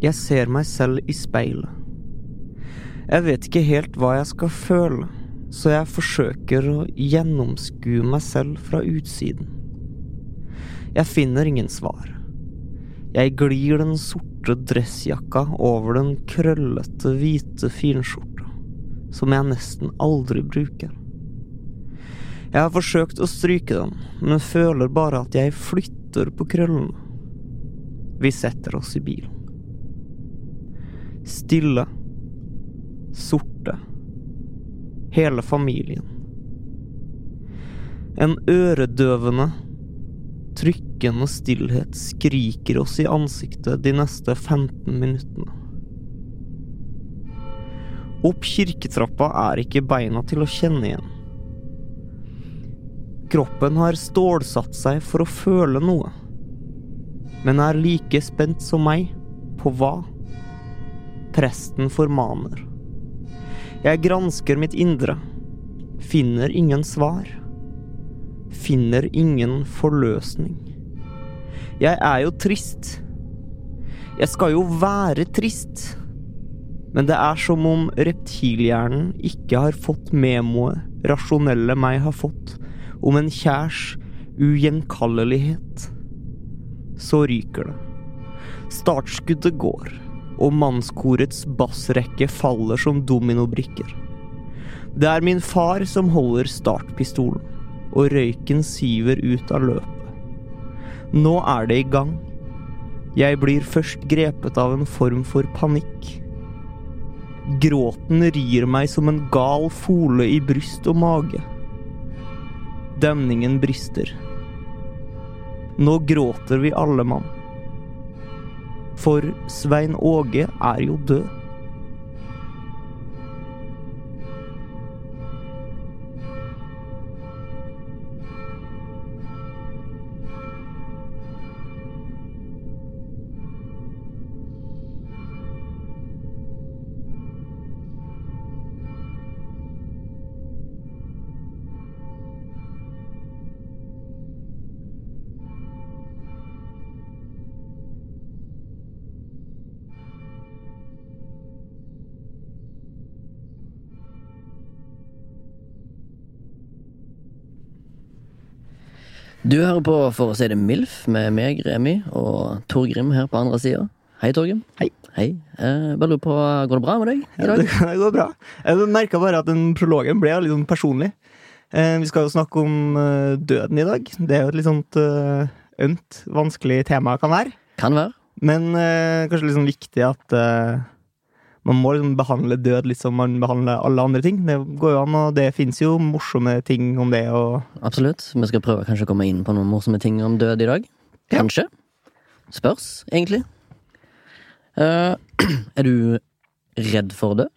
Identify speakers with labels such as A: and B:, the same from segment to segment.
A: Jeg ser meg selv i speilet. Jeg vet ikke helt hva jeg skal føle, så jeg forsøker å gjennomskue meg selv fra utsiden. Jeg finner ingen svar. Jeg glir den sorte dressjakka over den krøllete, hvite finskjorta, som jeg nesten aldri bruker. Jeg har forsøkt å stryke den, men føler bare at jeg flytter på krøllene. Vi setter oss i bilen. Stille. Sorte. Hele familien. En øredøvende, trykkende stillhet skriker oss i ansiktet de neste 15 minuttene. Opp kirketrappa er ikke beina til å kjenne igjen. Kroppen har stålsatt seg for å føle noe, men er like spent som meg på hva Presten formaner. Jeg gransker mitt indre. Finner ingen svar. Finner ingen forløsning. Jeg er jo trist. Jeg skal jo være trist. Men det er som om reptilhjernen ikke har fått memoet rasjonelle meg har fått, om en kjærs ugjenkallelighet. Så ryker det. Startskuddet går og mannskorets bassrekke faller som dominobrikker. Det er min far som holder startpistolen, og røyken siver ut av løpet. Nå er det i gang. Jeg blir først grepet av en form for panikk. Gråten rir meg som en gal fole i bryst og mage. Demningen brister. Nå gråter vi alle mann. For Svein Åge er jo død.
B: Du hører på For å si det MILF med meg, Remi, og Torgrim her på andre sida. Hei, Torgrim.
A: Hei.
B: Hei. Eh, bare lurer på, Går det bra med deg i dag?
A: Det går bra. Jeg merka bare at den prologen ble litt sånn personlig. Eh, vi skal jo snakke om eh, døden i dag. Det er jo et litt sånt eh, ømt, vanskelig tema kan være.
B: Kan være.
A: Men eh, kanskje litt sånn viktig at eh, man må liksom behandle død litt som man behandler alle andre ting. Det går jo an, og det fins jo morsomme ting om det.
B: Absolutt. Vi skal prøve kanskje å komme inn på noen morsomme ting om død i dag.
A: Ja.
B: Kanskje. Spørs, egentlig. Uh, er du redd for å dø?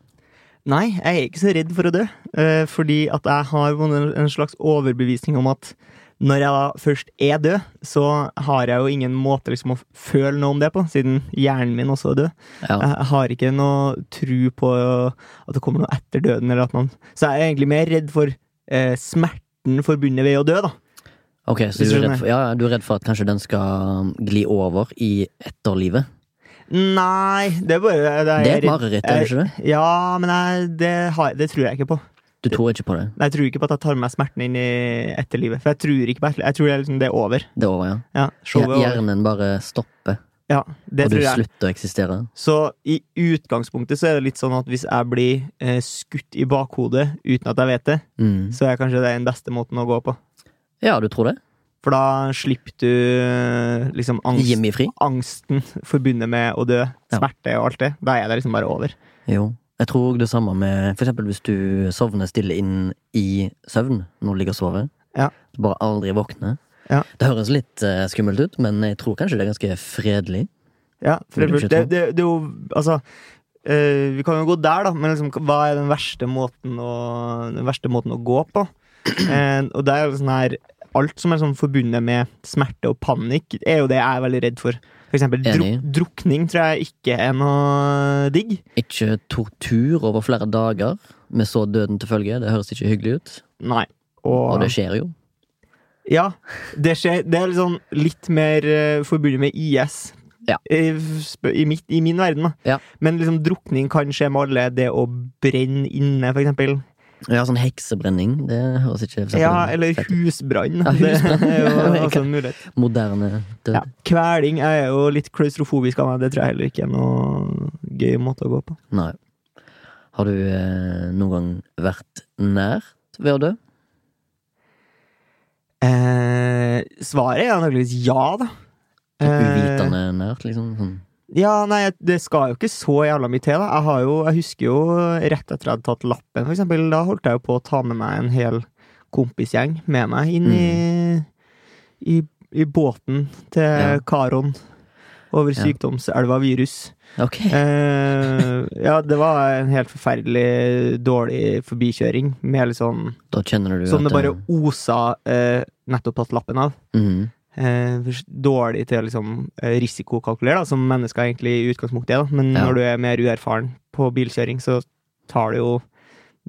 A: Nei, jeg er ikke så redd for å dø. Uh, fordi at jeg har en en slags overbevisning om at når jeg da først er død, så har jeg jo ingen måte liksom å føle noe om det på, siden hjernen min også er død.
B: Ja.
A: Jeg har ikke noe tro på at det kommer noe etter døden, eller man Så jeg er egentlig mer redd for eh, smerten forbundet ved å dø, da.
B: Ok, så du er, for, ja, du er redd for at kanskje den skal gli over i etterlivet?
A: Nei, det er bare Det er,
B: Det er et mareritt, er det ikke det?
A: Ja, men jeg, det, har, det tror jeg ikke på.
B: Du tror ikke på det?
A: Nei, Jeg tror ikke på at jeg tar med meg smerten inn i etterlivet. For jeg tror ikke på etterlivet. Jeg tror det er, liksom, det er over.
B: Det er over, ja.
A: Ja, er over.
B: Hjernen bare stopper,
A: Ja, det
B: og du
A: tror jeg.
B: slutter å eksistere?
A: Så i utgangspunktet så er det litt sånn at hvis jeg blir eh, skutt i bakhodet uten at jeg vet det,
B: Mm.
A: så er kanskje det den beste måten å gå på.
B: Ja, du tror det?
A: For da slipper du eh, liksom angst, angsten forbundet med å dø, smerte og alt det. Da er det liksom bare over.
B: Jo. Jeg tror det samme med for eksempel hvis du sovner stille inn i søvn når du ligger og sover.
A: Ja.
B: Du bare aldri våkner.
A: Ja.
B: Det høres litt uh, skummelt ut, men jeg tror kanskje det er ganske fredelig.
A: Ja, det, det, det, det er jo Altså, uh, vi kan jo gå der, da, men liksom, hva er den verste måten å, den verste måten å gå på? Uh, og det er jo sånn her Alt som er sånn forbundet med smerte og panikk, er jo det jeg er veldig redd for. For eksempel dru drukning tror jeg ikke er noe digg.
B: Ikke tortur over flere dager med så døden til følge. Det høres ikke hyggelig ut.
A: Nei. Og,
B: Og det skjer jo.
A: Ja, det skjer. Det er liksom litt mer uh, forbundet med IS.
B: Ja.
A: I, i, mitt, I min verden, da.
B: Ja.
A: Men liksom drukning kan skje med alle. Det å brenne inne, for eksempel.
B: Ja, sånn heksebrenning, det høres ikke sånn
A: Ja, eller
B: fett Ja,
A: husbrann. Det er jo også en mulighet.
B: Moderne død.
A: Ja. Kveling er jo litt klaustrofobisk av meg. Det tror jeg heller ikke er noe gøy måte å gå på.
B: Nei. Har du eh, noen gang vært nært ved å dø?
A: Eh, svaret er antakeligvis ja, da. Eh,
B: Uvitende nært, liksom? Sånn.
A: Ja, nei, det skal jo ikke så jævla mye til, da. Jeg, har jo, jeg husker jo rett etter jeg hadde tatt lappen, for eksempel. Da holdt jeg jo på å ta med meg en hel kompisgjeng med meg inn i, i, i båten til
B: Ja.
A: Karon over sykdomselva virus.
B: Ok.
A: Eh, ja, det var en helt forferdelig dårlig forbikjøring, med litt sånn
B: Da du
A: Som det bare osa eh, nettopp tatt lappen av.
B: Mhm.
A: Eh, dårlig til å liksom, eh, risikokalkulere, da, som mennesker egentlig i utgangspunktet er. Da. Men
B: Ja.
A: når du er mer uerfaren på bilkjøring, så tar du jo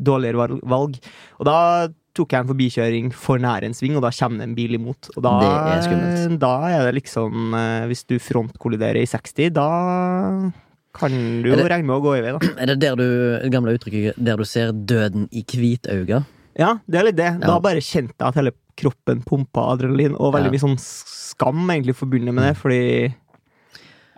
A: dårligere valg. Og da tok jeg en forbikjøring for nær en sving, og da kommer det en bil imot. Og da,
B: Det er skummelt.
A: da er det liksom eh, Hvis du frontkolliderer i 60, da kan du jo regne med å gå i vei, da.
B: Er det der du, gamle uttrykket der du ser døden i hvitauga?
A: Ja, det er litt det. Da
B: Ja.
A: bare kjente jeg at hele kroppen pumpa adrenalin, og veldig
B: Ja.
A: mye sånn skam egentlig forbundet med det, fordi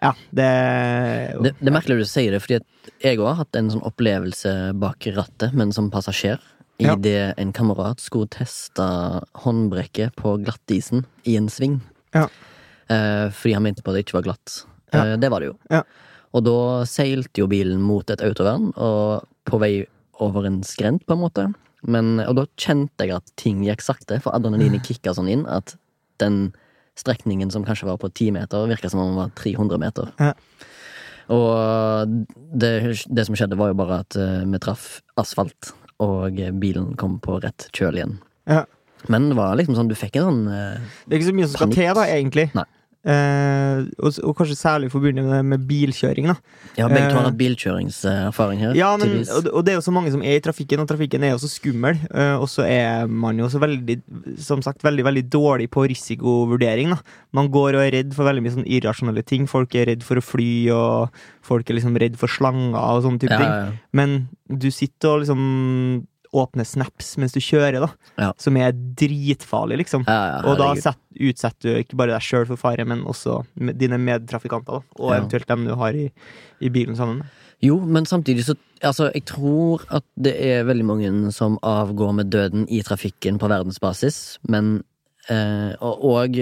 A: Ja, det,
B: Det, det er merkelig du sier det, fordi jeg òg har hatt en sånn opplevelse bak rattet, men som passasjer.
A: Ja.
B: Idet en kamerat skulle teste håndbrekket på glattisen i en sving.
A: Ja.
B: Eh, fordi han mente på at det ikke var glatt.
A: Ja.
B: Eh, det var det jo.
A: Ja.
B: Og da seilte jo bilen mot et autovern, og på vei over en skrent, på en måte. Men, og da kjente jeg at ting gikk sakte, for adrenalinet kicka sånn inn at den strekningen som kanskje var på ti meter, virka som om den var 300 meter.
A: Ja.
B: Og det, det som skjedde, var jo bare at eh, vi traff asfalt, og bilen kom på rett kjøl igjen.
A: Ja.
B: Men det var liksom sånn, du fikk en sånn eh,
A: Det er ikke så mye som skal til, da, egentlig.
B: Nei.
A: Eh, og, og kanskje særlig forbundet med, med bilkjøring, da.
B: Ja, begge to har
A: Eh,
B: hatt bilkjøringserfaring her.
A: Ja, men, og, og det er jo så mange som er i trafikken, og trafikken er jo så skummel. eh, og så er man jo så veldig, som sagt, veldig veldig dårlig på risikovurdering. da. Man går og er redd for veldig mye sånn irrasjonelle ting. Folk er redd for å fly, og folk er liksom redd for slanger og sånne type
B: ja, ja, ting.
A: Men du sitter og liksom åpner snaps mens du kjører, da.
B: Ja.
A: Som er dritfarlig, liksom.
B: Ja,
A: Og da set, utsetter du ikke bare deg sjøl for fare, men også dine medtrafikanter, da. Og eventuelt dem du har i, i bilen sammen med.
B: Jo, men samtidig så Altså, jeg tror at det er veldig mange som avgår med døden i trafikken på verdensbasis, men Uh, og, og,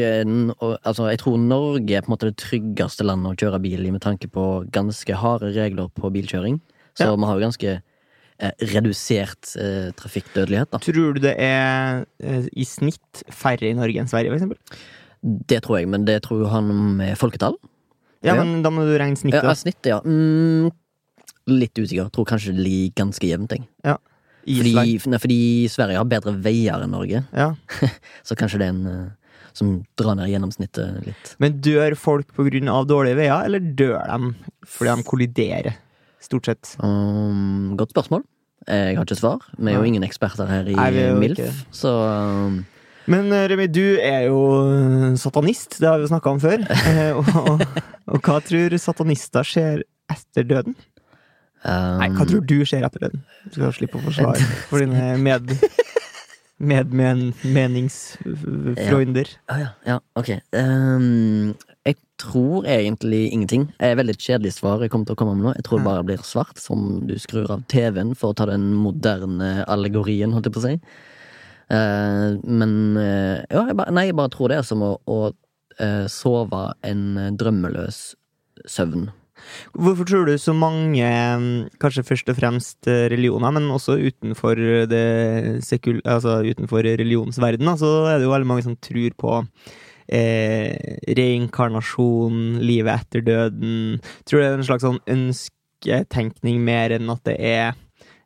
B: og altså, jeg tror Norge er på en måte det tryggeste landet å kjøre bil i med tanke på ganske harde regler på bilkjøring. Så
A: Ja.
B: vi har jo ganske redusert eh, trafikkdødelighet, da.
A: Tror du det er eh, i snitt færre i Norge enn Sverige, eksempel?
B: Det tror jeg, men det tror han med folketall.
A: Ja,
B: Ja.
A: men da må du regne snittet.
B: ja, snittet, ja. Mm, litt usikker. Tror kanskje det ligger ganske jevnt.
A: Island.
B: Fordi, nei, fordi Sverige har bedre veier enn Norge.
A: Ja.
B: Så kanskje det er en eh, som drar ned gjennomsnittet litt.
A: Men dør folk av dårlige veier, eller dør de fordi de kolliderer? Stort sett.
B: Um, godt spørsmål. Jeg har ikke svar. Vi er jo ingen eksperter her i
A: Nei,
B: MILF,
A: ikke.
B: så um,
A: Men eh, Remi, du er jo eh, satanist, det har vi jo snakka om før. Eh, og, og, og hva tror satanister skjer etter døden?
B: um,
A: Nei, hva tror du skjer etter døden? Du skal slippe å forsvare for dine med... Medmeningsfreunder.
B: ah, ja, ja, ok. Um, jeg tror egentlig ingenting. Det er veldig kjedelig svar jeg kommer til å komme med nå. Jeg tror det bare blir svart, som du skrur av TV-en for å ta den moderne allegorien, holdt jeg på å si. Eh, men eh, ja, jeg bare, Nei, jeg bare tror det er som å, å eh, sove en drømmeløs søvn.
A: Hvorfor tror du så mange, mm, kanskje først og fremst religioner, men også utenfor det sekul... Altså utenfor religionsverdenen, så er det jo veldig mange som tror på eh, reinkarnasjon, livet etter døden. Tror det er en slags sånn ønsketenkning mer enn at det er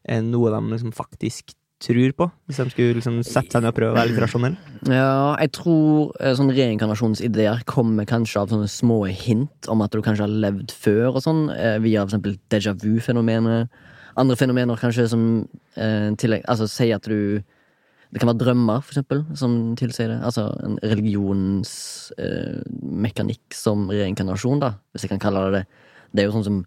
A: eh, noe de liksom faktisk tror på, hvis de skulle liksom sette seg ned og prøve å være litt rasjonelle.
B: Ja, jeg tror sånn reinkarnasjonsideer kommer kanskje av sånne små hint om at du kanskje har levd før, og sånn, eh, via eksempel déjà vu-fenomenet. Andre fenomener kanskje som eh, tillegg, altså sier at du Det kan være drømmer, for eksempel, som tilsier det. Altså en religionsmekanikk eh, som reinkarnasjon, da, hvis jeg kan kalle det det. Det er jo sånn som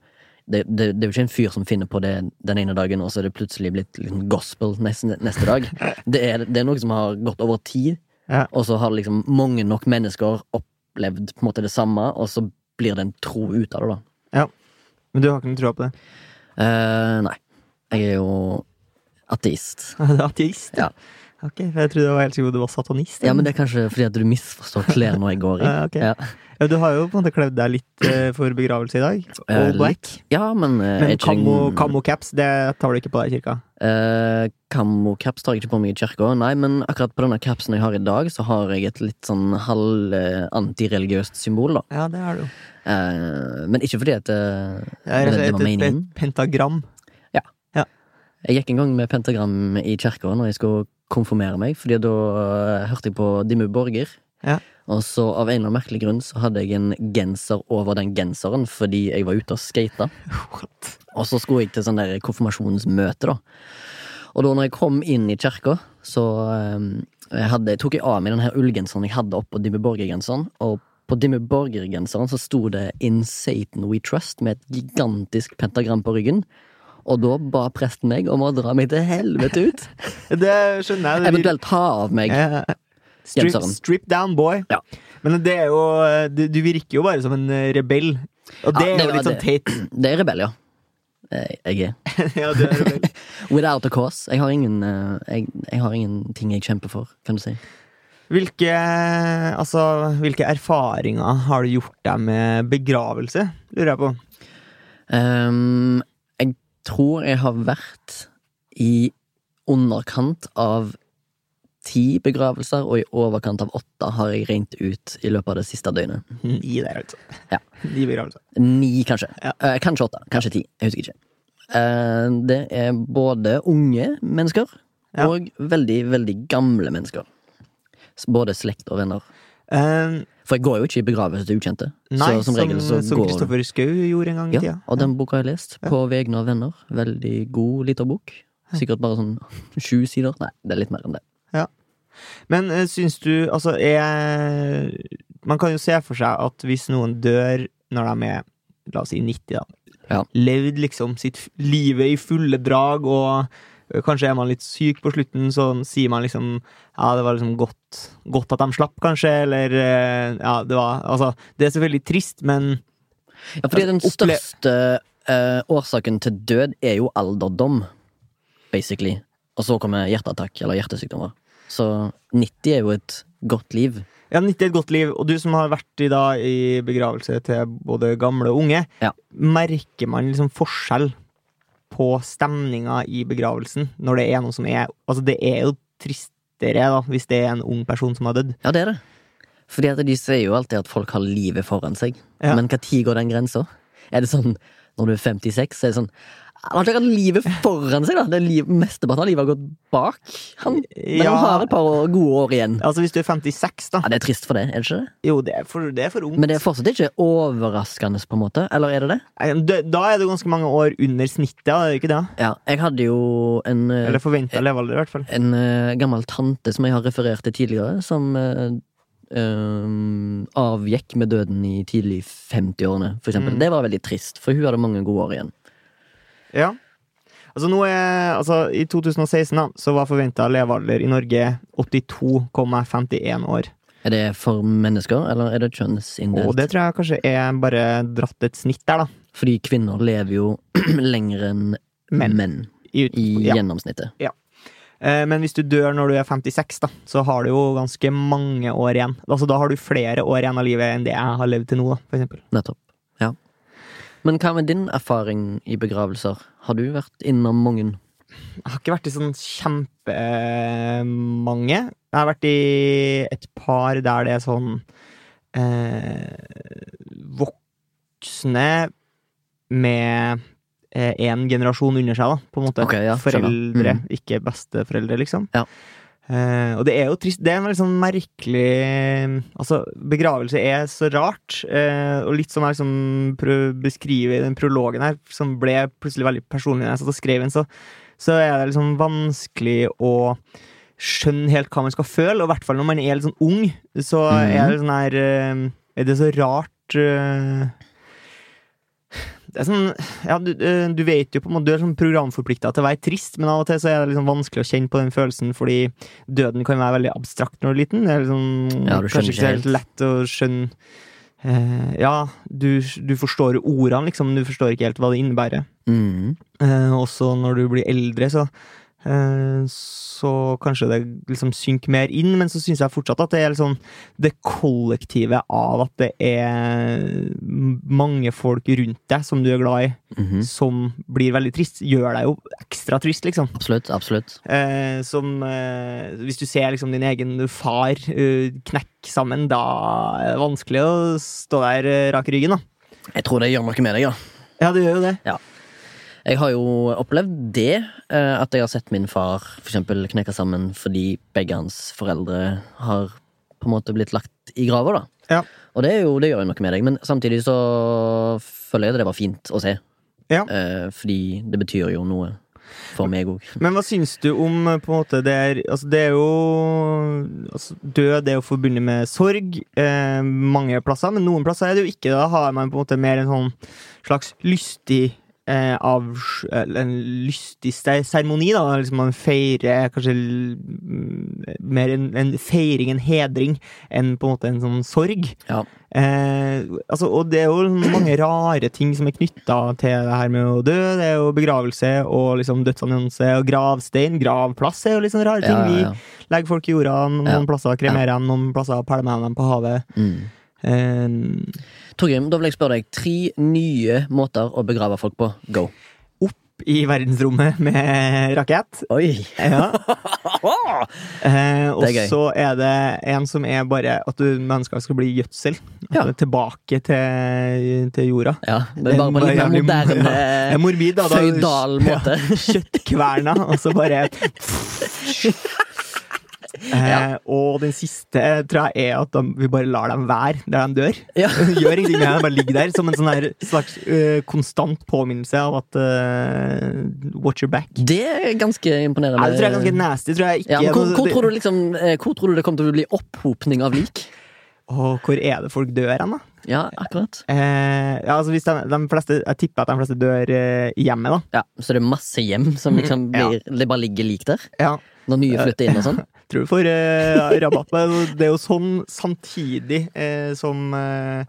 B: det, det, det er jo ikke en fyr som finner på det den ene dagen, og så er det plutselig blitt liksom gospel neste, neste dag. Det er, det er noe som har gått over tid,
A: Ja.
B: og så har liksom mange nok mennesker opplevd på en måte det samme, og så blir det en tro ut av det, da. Ja.
A: Men du har ikke noe tro på det?
B: Eh, nei. Jeg er jo ateist.
A: Ateist?
B: Ja.
A: Ok, for jeg trodde det var helt sikkert du var satanist.
B: Ja, men det er kanskje fordi at du misforstår klær nå jeg går i.
A: Ja, ok.
B: Ja.
A: Ja, du har jo på en måte kledd deg litt eh, for begravelse i dag.
B: Eh,
A: All black.
B: Ja, men, eh,
A: Men
B: camo,
A: kammo, caps, det tar du ikke på deg i kirka?
B: Camo caps tar jeg ikke på meg i kirka. Nei, men akkurat på denne capsen jeg har i dag, så har jeg et litt sånn halv uh, antireligiøst symbol, da.
A: Ja, det har du.
B: Eh, men ikke fordi at
A: uh, er
B: det, var
A: meningen. et, et pentagram. Ja.
B: Jeg gikk en gang med pentagram i kirka når jeg skulle konfirmere meg, fordi da eh, hørte jeg på Dimmu Borger.
A: Ja.
B: Og så av en eller annen merkelig grunn så hadde jeg en genser over den genseren fordi jeg var ute og skata. Og så skulle jeg til sånn der konfirmasjonsmøte, da. Og da når jeg kom inn i kirka, så eh, jeg hadde, tok jeg av meg den her ullgenseren jeg hadde oppå Dimmu Borger-genseren. Og på Dimmu Borger-genseren så sto det In Satan We Trust med et gigantisk pentagram på ryggen. Og da ba presten meg om å dra meg til helvete ut.
A: Det skjønner jeg.
B: Eventuelt ta av meg.
A: Strip, strip down, boy.
B: Ja.
A: Men det er jo Du, du virker jo bare som en eh, rebell. Og det
B: Ja,
A: er jo litt sånn teit.
B: Det er rebell, ja. Eh, Jeg er.
A: ja, du er rebell.
B: Without a cause. Jeg har ingen eh, jeg, jeg har ingenting jeg kjemper for, kan du si.
A: Hvilke, altså, hvilke erfaringer har du gjort deg med begravelse, lurer jeg på?
B: Jeg tror jeg har vært i underkant av ti begravelser, og i overkant av åtte har jeg regnet ut i løpet av det siste døgnet.
A: Ni der, altså.
B: Ja.
A: Ni begravelser.
B: Ni, kanskje.
A: Ja.
B: Eh, kanskje åtte. Kanskje ti. Jeg husker ikke. Eh, det er både unge mennesker
A: Ja.
B: og veldig, veldig gamle mennesker. Både slekt og venner.
A: Eh,
B: For jeg går jo ikke i begravelse til ukjente.
A: nei,
B: så som regel så
A: som
B: går
A: Kristoffer Schou gjorde en gang i
B: Ja,
A: tida.
B: og den boka har jeg lest. På vegne av venner. Veldig god lita bok. Sikkert bare sånn sju sider. Nei, det er litt mer enn det.
A: Men uh, syns du Altså, er Man kan jo se for seg at hvis noen dør når de er La oss si 90, da.
B: Ja.
A: Levd liksom sitt livet i fulle drag, og kanskje er man litt syk på slutten, så sier man liksom Ja, det var liksom godt, godt at de slapp, kanskje, eller eh, Ja, det var Altså, det er selvfølgelig trist, men
B: Ja, fordi den
A: Altså,
B: største eh, årsaken til død er jo alderdom, basically. Og så kommer hjerteattakk eller hjertesykdommer. Så 90 er jo et godt liv.
A: Ja, 90 er et godt liv, og du som har vært i, da, i begravelse til både gamle og unge,
B: Ja.
A: merker man liksom forskjell på stemninga i begravelsen når det er noe som er Altså, det er jo tristere da, hvis det er en ung person som har dødd.
B: Ja, det er det. Fordi at de sier jo alltid at folk har livet foran seg.
A: Ja.
B: Men når går den grensa? Er det sånn når du er 56, så er det sånn Han har ikke hatt livet foran seg, da! Det liv, Mesteparten av livet har gått bak han. Men
A: Ja.
B: han har et par år- gode år igjen.
A: Altså, hvis du er 56, da
B: Ja, Det er trist for det, er det ikke det?
A: Jo, det er for, det er for ungt.
B: Men det er fortsatt ikke overraskende, på en måte. Eller er det det?
A: Da da er det ganske mange år under snittet, er det ikke det?
B: Ja, jeg hadde jo en eh,
A: Eller forventa levealder, i hvert fall.
B: En uh, gammel tante som jeg har referert til tidligere, som uh, Um, avgikk med døden i tidlig 50-årene, for eksempel.
A: Mm.
B: Det var veldig trist, for hun hadde mange gode år igjen.
A: Ja. Altså, nå er, altså, I 2016 da, så var forventa levealder i Norge 82,51 år.
B: Er det for mennesker, eller er det
A: Og
B: kjønnsinndelt?
A: det tror jeg kanskje er bare dratt et snitt der, da.
B: Fordi kvinner lever jo lenger enn
A: Menn.
B: menn,
A: I,
B: i
A: ja.
B: gjennomsnittet.
A: Ja. Men hvis du dør når du er 56, da, så har du jo ganske mange år igjen. Altså, da har du flere år igjen av livet enn det jeg har levd til nå, da, for eksempel.
B: Nettopp. Men hva med din erfaring i begravelser? Har du vært innom mange?
A: Jeg har ikke vært i sånn kjempemange. Jeg har vært i et par der det er sånn eh, voksne med én generasjon under seg, da, på en måte.
B: Okay, ja.
A: Foreldre,
B: mm.
A: ikke besteforeldre, liksom.
B: Ja.
A: Eh, og det er jo trist. Det er en veldig sånn merkelig Altså, begravelse er så rart. Eh, og litt som jeg liksom beskriver i den prologen her, som ble plutselig veldig personlig når jeg satt og skrev den, så, så er det liksom vanskelig å skjønne helt hva man skal føle, og i hvert fall når man er litt sånn ung, så
B: Mhm.
A: er det sånn her eh, Er det så rart det er sånn, ja, du, eh, du vet jo på en måte Du er sånn programforplikta til å være trist, men av og til så er det liksom vanskelig å kjenne på den følelsen, fordi døden kan være veldig abstrakt når du er liten. Det er liksom,
B: Ja, du
A: kanskje ikke helt lett å skjønne eh, Ja, du, du forstår ordene, liksom, men du forstår ikke helt hva det innebærer.
B: Mm.
A: Eh, også når du blir eldre, så Så kanskje det liksom synker mer inn, men så syns jeg fortsatt at det er liksom det kollektive av at det er mange folk rundt deg som du er glad i,
B: Mhm.
A: som blir veldig trist, gjør deg jo ekstra trist, liksom.
B: Absolutt. Absolutt.
A: Eh, som eh, Hvis du ser liksom din egen far eh, knekke sammen, da er det vanskelig å stå der eh, rak i ryggen, da.
B: Jeg tror det gjør noe med deg, ja.
A: Ja, det gjør jo det.
B: Jeg har jo opplevd det, eh, at jeg har sett min far for eksempel knekke sammen fordi begge hans foreldre har på en måte blitt lagt i grava, da.
A: Ja.
B: Og det, er jo, det gjør jo noe med deg, men samtidig så føler jeg det var fint å se.
A: Ja.
B: Eh, fordi det betyr jo noe for meg òg.
A: Men hva syns du om eh, på en måte det er Altså, det er jo altså, Død er jo forbundet med sorg eh, mange plasser, men noen plasser er det jo ikke. Da har man på en måte mer en sånn slags lystig eh, av, en lystig seremoni. Liksom man feirer kanskje mm, mer en, en feiring, en hedring, enn på en måte en sånn sorg.
B: Ja.
A: Eh, altså, og det er jo mange rare ting som er knytta til det her med å dø. Det er jo begravelse og liksom dødsannonse og gravstein. Gravplass er jo litt sånne rare ting.
B: Ja, ja.
A: Vi legger folk i jorda, noen plasser kremerer dem, noen plasser pælmer dem på havet.
B: Mm.
A: Eh,
B: Torgrim, da vil jeg spørre deg tre nye måter å begrave folk på. Go.
A: Opp I verdensrommet med rakett.
B: Oi!
A: Ja. Eh, og så er det en som er bare at du mennesker skal bli gjødsel.
B: Ja.
A: Tilbake til, til jorda.
B: Ja, det er bare på en litt mer moderne,
A: Ja, morbid, da. Da-
B: føydal måte.
A: Ja, kjøttkverna, og så bare eh, Og den siste tror jeg er at de, vi bare lar dem være der de dør.
B: Ja.
A: Gjør ingenting med dem, bare ligger der som en sånn slags uh, konstant påminnelse av at uh, Watch your back.
B: Det er ganske imponerende.
A: Det tror jeg er ganske nasty.
B: Ja, hvor, hvor, tror du liksom, eh, hvor tror du det kommer til å bli opphopning av lik?
A: Og hvor er det folk dør hen, da?
B: Ja, akkurat.
A: Eh, ja, altså de, de fleste, jeg tipper at de fleste dør eh, i hjemmet, da.
B: Ja, Så det er masse hjem som liksom
A: Ja.
B: det bare ligger lik der?
A: Ja.
B: Når nye flytter inn og sånn?
A: Du får eh, rabatt. Men det er jo sånn samtidig eh, som eh,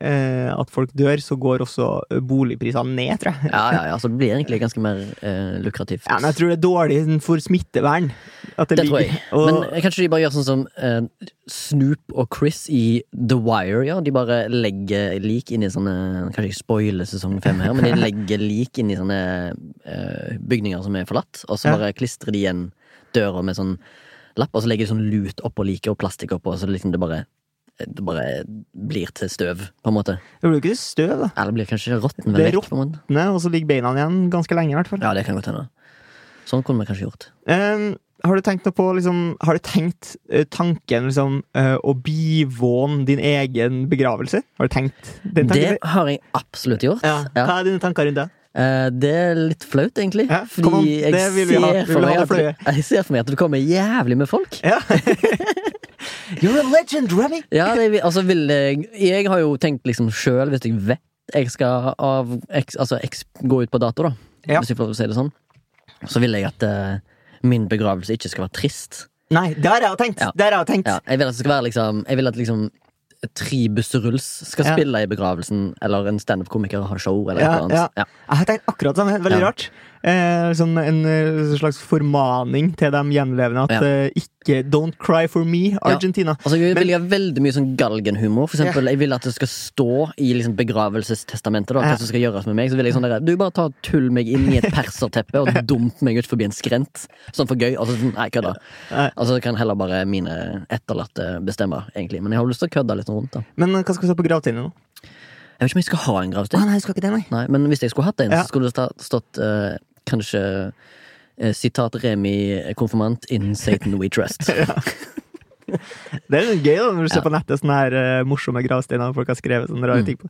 A: eh, at folk dør, så går også boligprisene ned, tror jeg.
B: Ja, ja, ja, så det blir egentlig ganske mer eh, lukrativt.
A: Ja, men jeg tror det er dårlig for smittevern. At det,
B: Det tror jeg.
A: Og,
B: Men kanskje de bare gjør sånn som eh, Snoop og Chris i The Wire gjør? De bare legger lik inn i sånne Kanskje ikke spoile sesong fem her, men de legger lik inn i sånne eh, bygninger som er forlatt, og så
A: Ja.
B: bare klistrer de igjen døra med sånn lapp, og så legger de sånn lut oppå liket og plastikk oppå, så liksom det bare det bare blir til støv, på en måte.
A: det blir jo ikke støv, da.
B: Eller det blir kanskje råtten
A: Det er. Nei, Og så ligger beina igjen ganske lenge, i hvert fall.
B: Ja, det kan godt hende. Sånn kunne vi kanskje gjort.
A: Um, har du tenkt noe på liksom, Har du tenkt uh, tanken liksom, uh, å bivåne din egen begravelse? Har du tenkt den tanken?
B: Det har jeg absolutt gjort.
A: ja.
B: Ja.
A: Hva er dine tanker rundt det?
B: Eh, Det er litt flaut, egentlig.
A: Ja,
B: fordi jeg ser
A: vi Vi
B: meg at, jeg ser for meg at det kommer jævlig med folk.
A: Ja. You're a legend, Remy!
B: Ja, det, altså vil jeg Jeg har jo tenkt liksom sjøl, hvis jeg vet jeg skal av, eks, altså, eks, gå ut på dato, da,
A: Ja.
B: hvis jeg får si det sånn, så vil jeg at uh, min begravelse ikke skal være trist.
A: Nei, det har jeg tenkt!
B: Ja.
A: Jeg tenkt.
B: Ja, jeg vil at det skal være liksom Jeg vil at liksom Tre busserulls skal spille i begravelsen, eller en standup-komiker har show, eller
A: Ja,
B: noe annet.
A: ja. Jeg har tenkt akkurat det samme. Veldig rart. Eh, sånn en eh, slags formaning til de gjenlevende at
B: Ja.
A: eh, ikke Don't cry for me, Argentina.
B: Altså, jeg vil ha veldig mye sånn galgenhumor. For eksempel, Jeg vil at det skal stå i liksom begravelsestestamentet da,
A: Ja.
B: hva som skal gjøres med meg. Så vil jeg sånn der, Du bare ta tull meg inn i et perserteppe og dump meg ut forbi en skrent. Sånn for gøy. Altså, sånn, nei, kødda. Altså kan heller bare mine etterlatte bestemme, egentlig. Men jeg har lyst til å kødde litt rundt. da
A: Men eh, hva skal vi se på gravtiden nå?
B: Jeg vet ikke om jeg skal ha en gravstein.
A: Ah, nei, jeg skal ikke det, nei.
B: Nei, men hvis jeg skulle hatt en,
A: Ja.
B: så skulle det stått eh, kanskje eh, sitat Remi konfirmant in Satan we trust.
A: Det er gøy da, når du ser
B: Ja.
A: på nettet sånne her uh, morsomme gravsteiner folk har skrevet sånne rare
B: Mm.
A: ting på.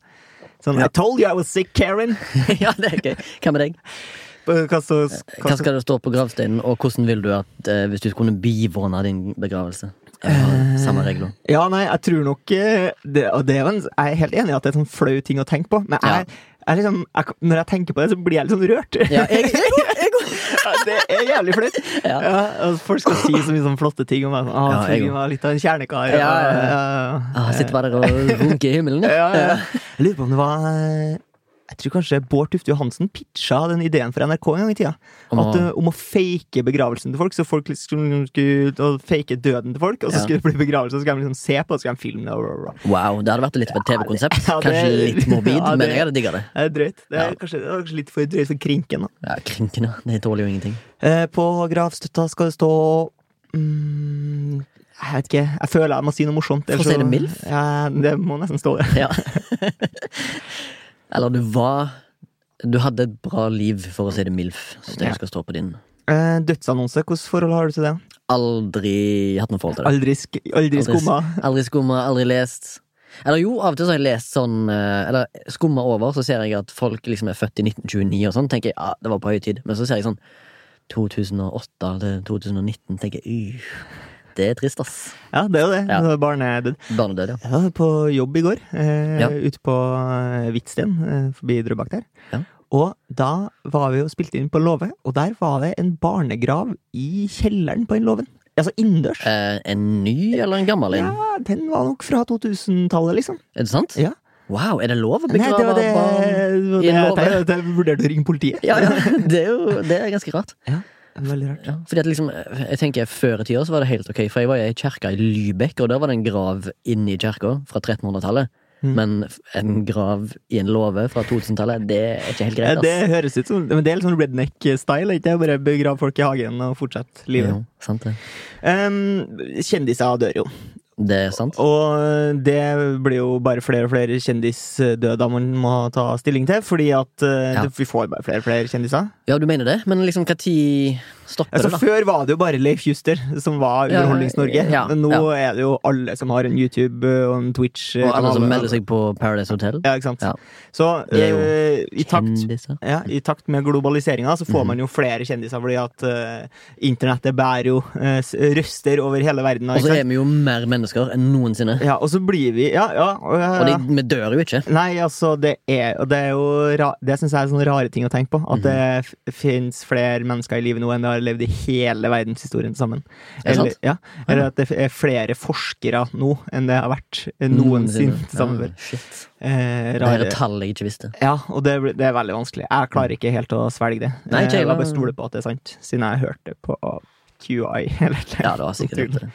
A: Sånn
B: Ja.
A: I told you I was sick, Karen!
B: ja, det er gøy. Hva med deg?
A: Hva så,
B: Hva skal det stå på gravsteinen, og hvordan vil du at eh, hvis du kunne bivåne din begravelse? Samme regler.
A: Ja, nei, jeg tror nok eh, det, og det er jo en, Jeg er helt enig i at det er en sånn flau ting å tenke på, men jeg, jeg liksom, jeg, når jeg tenker på det, så blir jeg litt sånn rørt.
B: Ja, jeg, jeg,
A: det er jævlig flaut.
B: Ja.
A: Ja, folk skal si så mye sånn flotte ting om meg. Sånn, ah,
B: jeg
A: var litt av en kjernekar.
B: Ja, ja, ja.
A: ja,
B: ah, sitter bare der og runker i himmelen.
A: ja, ja. Jeg lurer på om det var Jeg tror kanskje Bård Tufte Johansen pitcha den ideen for NRK en gang i tida.
B: Om
A: At, eh, om å fake begravelsen til folk. Så folk skulle, skulle og fake døden til folk, og så
B: Ja.
A: skulle det bli begravelse, og så skulle de liksom se på og så skulle de filme det.
B: Wow, det hadde vært litt av et TV-konsept.
A: Ja,
B: Kanskje litt morbid,
A: ja, det-
B: men jeg hadde digga det.
A: Det er drøyt. Det er
B: Ja.
A: kanskje, det er kanskje litt for drøyt for krinken. Da.
B: Ja, Krinkende. Det tåler jo ingenting.
A: Uh, på gravstøtta skal det stå mm, Jeg vet ikke. Jeg føler jeg må si noe morsomt. Ellers
B: si det MILF?
A: Ja, det må nesten stå det.
B: Ja. Eller du var Du hadde et bra liv, for å si det MILF. Så det
A: Ja.
B: skal stå på din.
A: Eh, dødsannonse, hvilket forhold har du til det?
B: Aldri hatt noe forhold til det.
A: Aldri, sk aldri skumma?
B: Aldri skumma, aldri lest. Eller jo, av og til så har jeg lest sånn eh, Eller skumma over, så ser jeg at folk liksom er født i 1929 og sånn. Tenker jeg ja, det var på høy tid. Men så ser jeg sånn 2008 til 2019, tenker jeg uh, Det er trist, ass.
A: Ja, det er jo det.
B: Ja.
A: Barnet er Barnedød.
B: Barnedød, ja.
A: Jeg var på jobb i går, eh,
B: Ja.
A: ute på eh, Hvitsten, eh, forbi Drøbak der.
B: Ja.
A: Og da var vi jo spilt inn på låve, og der var det en barnegrav i kjelleren på den låven. Altså innendørs.
B: Eh, en ny eller en gammel en?
A: Ja, den var nok fra 2000-tallet, liksom.
B: Er det sant?
A: Ja.
B: Wow, er det lov å begrave barn? i
A: det
B: en låve?
A: jeg vurderte å ringe politiet.
B: Ja, ja. Det er jo det er ganske rart.
A: Veldig rart.
B: Ja, fordi at liksom, jeg tenker Før i tida så var det helt ok, for jeg var i kjerke i Lybekk, og der var det en grav inni kjerka fra 1300-tallet.
A: Mm.
B: Men en grav i en låve fra 2000-tallet, det er ikke helt
A: greit.
B: greit.
A: det høres ut som Men det er litt sånn redneck-style, ikke Bare begrav folk i hagen og fortsette livet.
B: Jo, sant det.
A: Um, kjendiser dør jo.
B: Det er sant.
A: Og det blir jo bare flere og flere kjendisdøder man må ta stilling til, fordi at eh,
B: Ja.
A: vi får bare flere og flere kjendiser.
B: Ja, du mener det, men liksom tid stopper
A: Altså,
B: det, da?
A: før var det jo bare Leif Juster som var Underholdnings-Norge,
B: ja,
A: men nå
B: ja.
A: er det jo alle som har en YouTube eh, og en Twitch.
B: Og alle som melder seg på Paradise Hotel?
A: Ja, ikke sant.
B: Ja.
A: Så eh, i, takt, ja, i takt med globaliseringa så får
B: mm.
A: man jo flere kjendiser, fordi at eh, internettet bærer jo eh, røster over hele verden.
B: Og så er vi jo mer mennesker enn noensinne.
A: Ja, og så blir vi Ja, ja. og, ja,
B: Og de, vi dør jo ikke.
A: Nei, altså, det er, og det er jo ra Det syns jeg er sånne rare ting å tenke på. At
B: Mhm.
A: det f fins flere mennesker i livet nå enn det har levd i hele verdenshistorien til sammen.
B: Er
A: Eller, ja, eller at det er flere forskere nå enn det har vært noensinne til sammen.
B: Shit.
A: Eh,
B: Det er tall jeg ikke visste.
A: Ja, og det, det er veldig vanskelig. Jeg klarer ikke helt å svelge det.
B: Nei, ikke
A: Eh, jeg bare stoler på at det er sant, siden jeg hørte på QI. Eller,
B: Ja, det var sikkert det.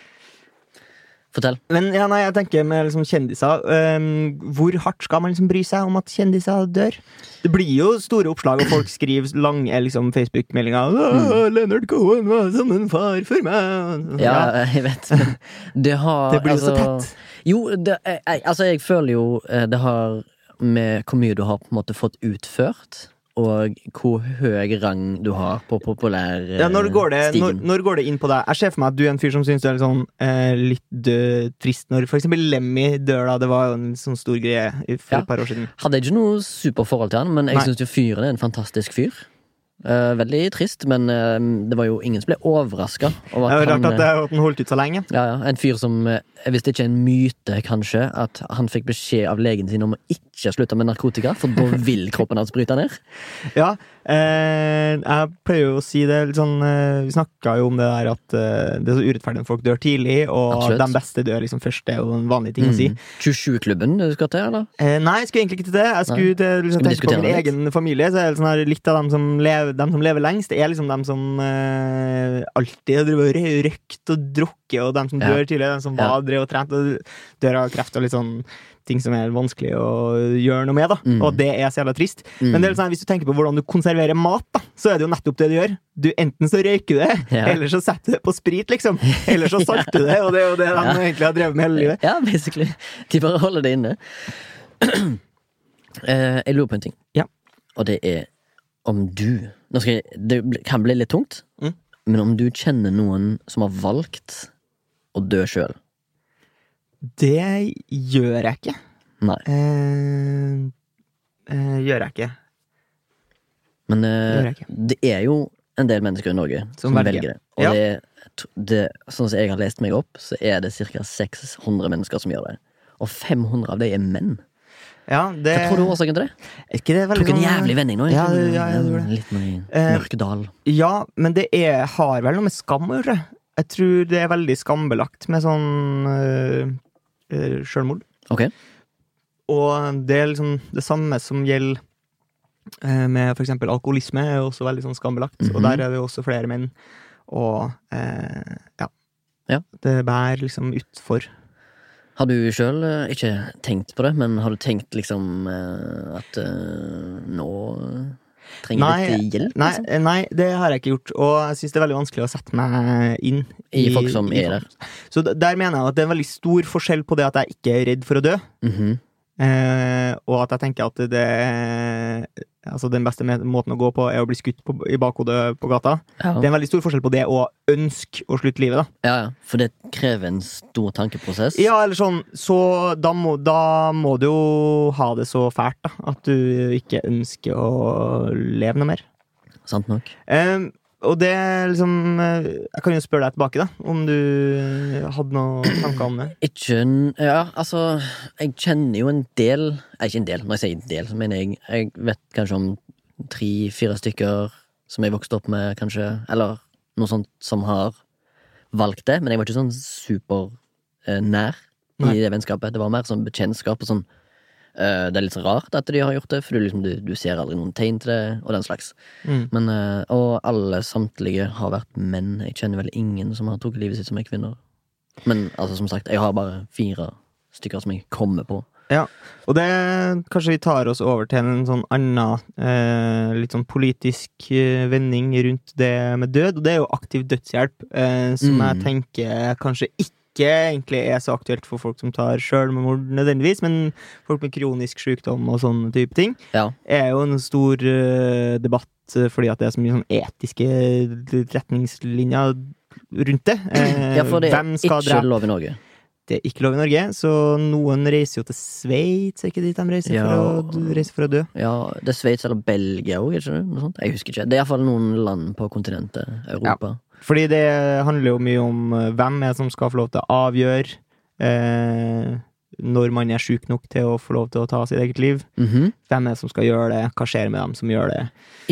B: Fortell.
A: Men ja, nei, jeg tenker med liksom kjendiser um, Hvor hardt skal man liksom bry seg om at kjendiser dør? Det blir jo store oppslag, og folk skriver lange liksom, Facebook-meldinger. Mm. 'Leonard Cohen var som en far for meg'.
B: Ja, jeg vet. Det har
A: Det blir jo så
B: altså-
A: tett.
B: Jo, det, jeg, jeg- altså jeg føler jo eh, det har med hvor mye du har på en måte fått utført, og hvor høy rang du har på populær
A: Ja, når går, det, når, når går det inn på deg? Jeg ser for meg at du er en fyr som syns du er litt sånn eh, litt død, trist når eksempel Lemmy dør, da. Det var jo en sånn stor greie for
B: Ja.
A: et par år siden.
B: Hadde ikke noe superforhold til han, men jeg syns fyren er en fantastisk fyr. Eh, veldig trist, men uh, det var jo ingen som ble overraska
A: er rart at,
B: eh,
A: at den holdt ut så lenge.
B: Ja, ja, En fyr som eh, Hvis det ikke er en myte, kanskje, at han fikk beskjed av legen sin om å ikke slutte med narkotika, for da vil kroppen hans bryte ned.
A: Ja, jeg pleier jo å si det litt sånn eh, Vi snakka jo om det der at eh, det er så urettferdig når folk dør tidlig, og
B: Absolutt.
A: de beste dør liksom først. Det er jo en vanlig ting å si.
B: Mm. 27-klubben du skal til, eller?
A: Eh, nei, jeg skulle egentlig ikke til det. Jeg skulle til liksom, tenke på min
B: litt?
A: egen familie. Så er det sånn her, litt av dem som lever, dem som lever lengst, det er liksom dem som eh, alltid har drevet og drukket, og dem som
B: Ja.
A: dør tidlig, dem som
B: Ja.
A: var drev og trent og dør av kreft og litt sånn ting som er vanskelig å gjøre noe med, da.
B: Mm.
A: Og det er så jævla trist.
B: Mm.
A: Men det er sånn, hvis du tenker på hvordan du konserverer mat, da, så er det jo nettopp det du gjør. Du Enten så røyker du det,
B: Ja.
A: eller så setter du det på sprit, liksom. Eller så salter du det, og det er jo det de
B: Ja.
A: egentlig har drevet med hele livet.
B: Ja, basically. De bare holder det inne. Uh, jeg lurer på en ting.
A: Ja.
B: Og det er om du jeg, Det kan bli litt tungt,
A: Mm.
B: men om du kjenner noen som har valgt å dø sjøl.
A: Det gjør jeg ikke.
B: Nei.
A: Eh, eh, gjør jeg ikke.
B: Men eh,
A: jeg ikke.
B: det er jo en del mennesker i Norge som,
A: velger.
B: velger. det. Og
A: Ja.
B: det, det, sånn som jeg har lest meg opp, så er det ca. 600 mennesker som gjør det. Og 500 av dem er menn.
A: Ja, det
B: Hva tror du er årsaken til det?
A: Ikke det
B: Tok en
A: sånn-
B: jævlig vending nå.
A: Ja, ja.
B: Litt
A: Eh,
B: mørke dal.
A: Ja, men det er, har vel noe med skam å gjøre. Jeg tror det er veldig skambelagt med sånn øh, sjølmord.
B: Okay.
A: Og det er liksom det samme som gjelder eh, med eksempel alkoholisme, er også veldig sånn skambelagt. Og
B: Mhm.
A: der er det jo også flere menn. Og eh, ja.
B: Ja.
A: Det bærer liksom utfor.
B: Har du sjøl ikke tenkt på det, men har du tenkt liksom eh, at eh, nå trenger
A: Nei,
B: litt hjelp? Liksom?
A: Nei, nei, det har jeg ikke gjort. Og jeg syns det er veldig vanskelig å sette meg inn
B: I folk som er der.
A: Så der mener jeg at det er en veldig stor forskjell på det at jeg ikke er redd for å dø,
B: Mhm.
A: Eh, og at jeg tenker at det Altså den beste måten å gå på, er å bli skutt på, i bakhodet på gata.
B: ja.
A: Det er en veldig stor forskjell på det å ønske å slutte livet, da.
B: ja, ja. For det krever en stor tankeprosess.
A: Ja, eller sånn, så da må, da må du jo ha det så fælt, da, at du ikke ønsker å leve noe mer.
B: Sant nok.
A: Eh, og det liksom eh, Jeg kan jo spørre deg tilbake, da, om du hadde noen tanker om det.
B: Ikke Ja, altså Jeg kjenner jo en del eh, Ikke en del, når jeg sier en del, så mener jeg Jeg vet kanskje om tre-fire stykker som jeg vokste opp med, kanskje. Eller noe sånt som har valgt det. Men jeg var ikke sånn supernær i
A: Nei.
B: det vennskapet. Det var mer sånn bekjentskap og sånn eh, Det er litt rart at de har gjort det, for du, liksom, du, du ser aldri noen tegn til det, og den slags.
A: Mm.
B: Men, eh, og alle samtlige har vært menn. Jeg kjenner vel ingen som har tatt livet sitt som er kvinner. Men altså, som sagt, jeg har bare fire stykker som jeg kommer på.
A: Ja, og det kanskje vi tar oss over til en sånn annen eh, litt sånn politisk eh, vending rundt det med død, og det er jo aktiv dødshjelp, eh, som
B: Mm.
A: jeg tenker kanskje ikke egentlig er så aktuelt for folk som tar sjølmord nødvendigvis, men folk med kronisk sykdom og sånne type ting,
B: Ja.
A: er jo en stor uh, debatt eh, fordi at det er så mye sånn etiske retningslinjer rundt det. Eh,
B: ja, for det er ikke
A: drepe
B: lov i Norge.
A: det er ikke lov i Norge, så noen reiser jo til Sveits, er ikke dit de reiser,
B: Ja.
A: for, å, reiser for å dø?
B: Ja, det er Sveits eller Belgia òg, ikke sant? Jeg husker ikke. Det er iallfall noen land på kontinentet Europa.
A: Fordi det handler jo mye om eh, hvem er det som skal få lov til å avgjøre eh, når man er sjuk nok til å få lov til å ta sitt eget liv.
B: Mhm.
A: Hvem er det som skal gjøre det? Hva skjer med dem som gjør det?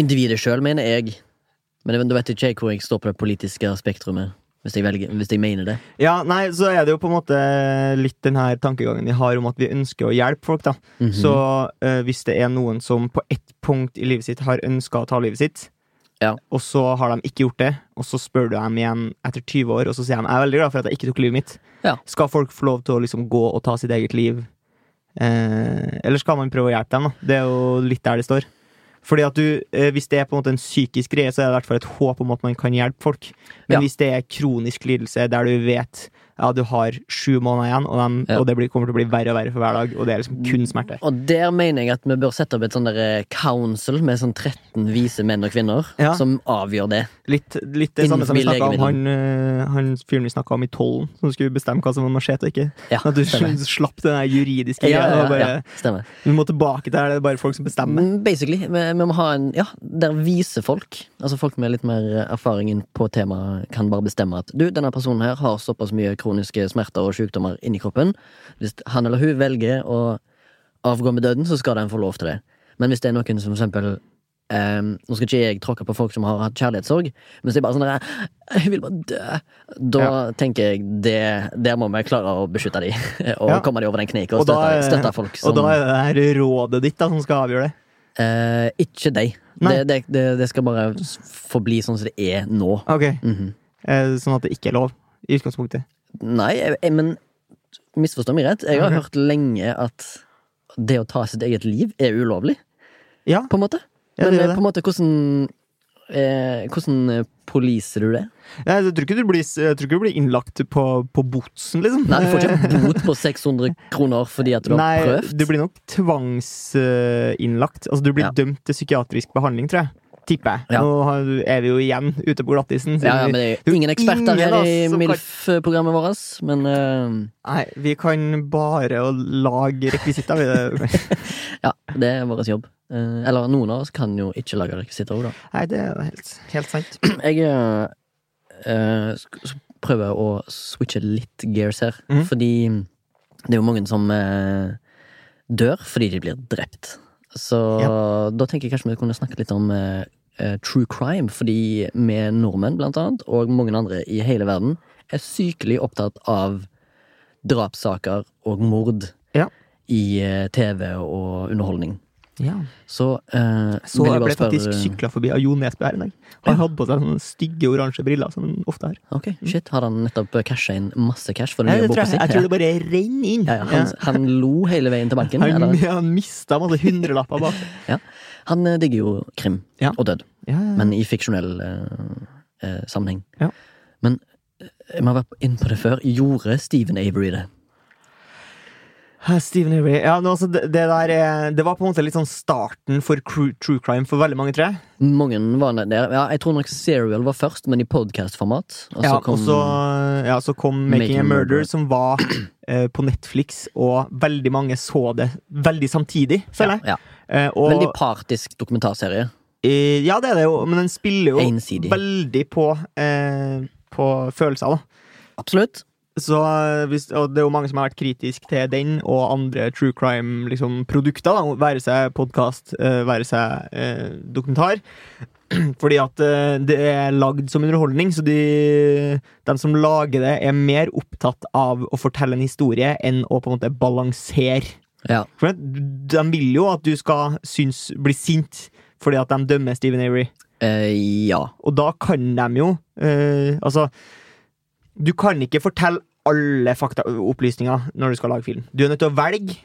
B: Individet sjøl, mener jeg. Men da vet ikke jeg hvor jeg står på det politiske spektrumet, hvis jeg, velger, hvis jeg mener det.
A: Ja, nei, så er det jo på en måte litt den her tankegangen vi har om at vi ønsker å hjelpe folk, da.
B: Mhm.
A: Så eh, hvis det er noen som på ett punkt i livet sitt har ønska å ta livet sitt,
B: Ja.
A: og så har de ikke gjort det, og så spør du dem igjen etter 20 år, og så sier de jeg er veldig glad for at jeg ikke tok livet mitt.
B: Ja.
A: Skal folk få lov til å liksom gå og ta sitt eget liv? Eh, eller skal man prøve å hjelpe dem? da? Det er jo litt der det står. Fordi at du, eh, Hvis det er på en måte en psykisk greie, så er det i hvert fall et håp om at man kan hjelpe folk. Men
B: Ja.
A: hvis det er kronisk lidelse der du vet ja, du har sju måneder igjen, og, de,
B: Ja.
A: og det blir, kommer til å bli verre og verre for hver dag, og det er liksom kun smerte.
B: Og der mener jeg at vi bør sette opp et sånn council med sånn 13 vise menn og kvinner
A: Ja.
B: som avgjør det.
A: Litt, litt det samme som vi snakka om han, eh, han fyren vi snakka om i tollen, som skulle bestemme hva som var machete og ikke.
B: Ja,
A: At du
B: stemmer.
A: slapp den juridiske
B: Ja, ja,
A: bare,
B: ja, stemmer.
A: Vi må tilbake til her, det er bare folk som bestemmer.
B: Mm, Basically. Vi, vi må ha en Ja, der viser folk, altså folk med litt mer erfaring på temaet, kan bare bestemme at du, denne personen her har såpass mye kroniske smerter og sykdommer inni kroppen. Hvis han eller hun velger å avgå med døden, så skal den få lov til det. Men hvis det er noen som for eksempel ehm, Nå skal ikke jeg tråkke på folk som har hatt kjærlighetssorg, men hvis det er bare sånn der, Jeg vil bare dø. Da
A: Ja.
B: tenker jeg det, der må vi klare å beskytte de, og
A: Ja.
B: komme de over den kneika og,
A: Og
B: støtte, støtte folk som
A: Og da er det det rådet ditt da, som skal avgjøre det.
B: Eh, ikke deg. Det, det, det, det skal bare forbli sånn som det er nå.
A: Ok,
B: Mhm.
A: eh, Sånn at det ikke er lov, i utgangspunktet.
B: Nei, jeg, men misforstå meg rett. Jeg har
A: Ok.
B: hørt lenge at det å ta sitt eget liv er ulovlig,
A: Ja,
B: på en måte.
A: ja
B: Men
A: det
B: eh, på en måte, hvordan eh, Hvordan eh, poliser du det?
A: Jeg tror ikke du blir, jeg tror ikke du blir innlagt på, på botsen, liksom.
B: Nei, Du får ikke bot på 600 kroner fordi at du har
A: Nei,
B: prøvd.
A: du blir nok tvangsinnlagt. altså, du blir
B: Ja.
A: dømt til psykiatrisk behandling, tror jeg. Tipper jeg.
B: Ja.
A: Nå er vi jo igjen ute på glattisen.
B: Ja, ja, men det
A: er jo
B: ingen eksperter
A: ingen
B: her i MILF-programmet vårt, men uh...
A: Nei, vi kan bare å lage rekvisitter. vi.
B: ja, det er vår jobb. Eh, eller noen av oss kan jo ikke lage rekvisitter òg, da.
A: Nei, det er helt, helt sant.
B: Jeg s- prøver å switche litt gears her,
A: mm.
B: fordi det er jo mange som dør fordi de blir drept. Så da tenker jeg kanskje vi kunne snakke litt om eh, eh, true crime, fordi vi nordmenn, blant annet, og mange andre i hele verden, er sykelig opptatt av drapssaker og mord
A: Ja.
B: i eh, TV og underholdning.
A: Ja.
B: Så, eh,
A: Så jeg
B: ble
A: ble faktisk
B: spørre-
A: sykla forbi av Jo Nesbø her en dag. Han hadde på seg sånne stygge oransje briller som han ofte har.
B: Ok, shit, Har han nettopp casha inn masse cash for det
A: Nei,
B: nye boka
A: jeg,
B: si?
A: jeg tror det bare renner inn.
B: Ja, ja, han, han lo hele veien til banken.
A: Han,
B: eller?
A: han mista masse hundrelapper bak.
B: Han eh, digger jo krim
A: Ja.
B: og død,
A: Ja, ja, ja.
B: men i fiksjonell eh, eh, sammenheng.
A: Ja.
B: Men eh, vi har vært inne på det før. Gjorde Steven Avery det?
A: Stephen Avery. Ja, men altså, det, det der er, Det var på en måte litt sånn starten for true crime for veldig mange, tror jeg.
B: Mange var der. Ja, jeg tror nok Serial var først, men i podcast-format. Og
A: Ja,
B: kom
A: og så, ja, så kom Making,
B: Making
A: a Murder,
B: Murder,
A: som var eh, på Netflix, og veldig mange så det veldig samtidig, føler jeg.
B: ja,
A: Eh, og,
B: Veldig partisk dokumentarserie.
A: eh, ja, det er det jo, men den spiller jo
B: Einsidig.
A: veldig på, eh, på følelser, da.
B: Absolutt.
A: Så eh, hvis, og det er jo mange som har vært kritisk til den og andre true crime-produkter. Liksom, være seg podkast, være seg eh, dokumentar. Fordi at eh, det er lagd som underholdning, så de, de som lager det, er mer opptatt av å fortelle en historie enn å på en måte balansere.
B: Ja.
A: De vil jo at du skal synes, bli sint fordi at de dømmer Stephen Avery.
B: Eh, ja.
A: Og da kan de jo eh, Altså, du kan ikke fortelle alle faktaopplysninger når du skal lage film. Du er nødt til å velge.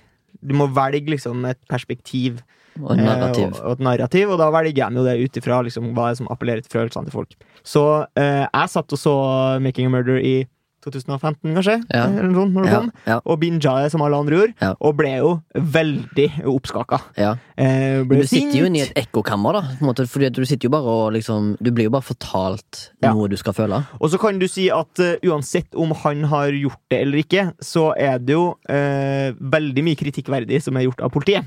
A: Du må velge liksom et perspektiv
B: Og narrativ.
A: eh, og, og et narrativ, og da velger de jo det ut ifra liksom, hva som appellerer til følelsene til folk. Så eh, jeg satt og så Making a Murder i 2015, kanskje,
B: Ja.
A: eller noe sånt, når det
B: ja,
A: kom,
B: ja,
A: og binga det som alle andre gjorde, og ble jo veldig oppskaka. Eh,
B: du sitter jo inne i et ekkokammer, da. På en måte, fordi du sitter jo bare og liksom Du blir jo bare fortalt noe du skal føle.
A: Og så kan du si at uh, uansett om han har gjort det eller ikke, så er det jo uh, veldig mye kritikkverdig som er gjort av politiet.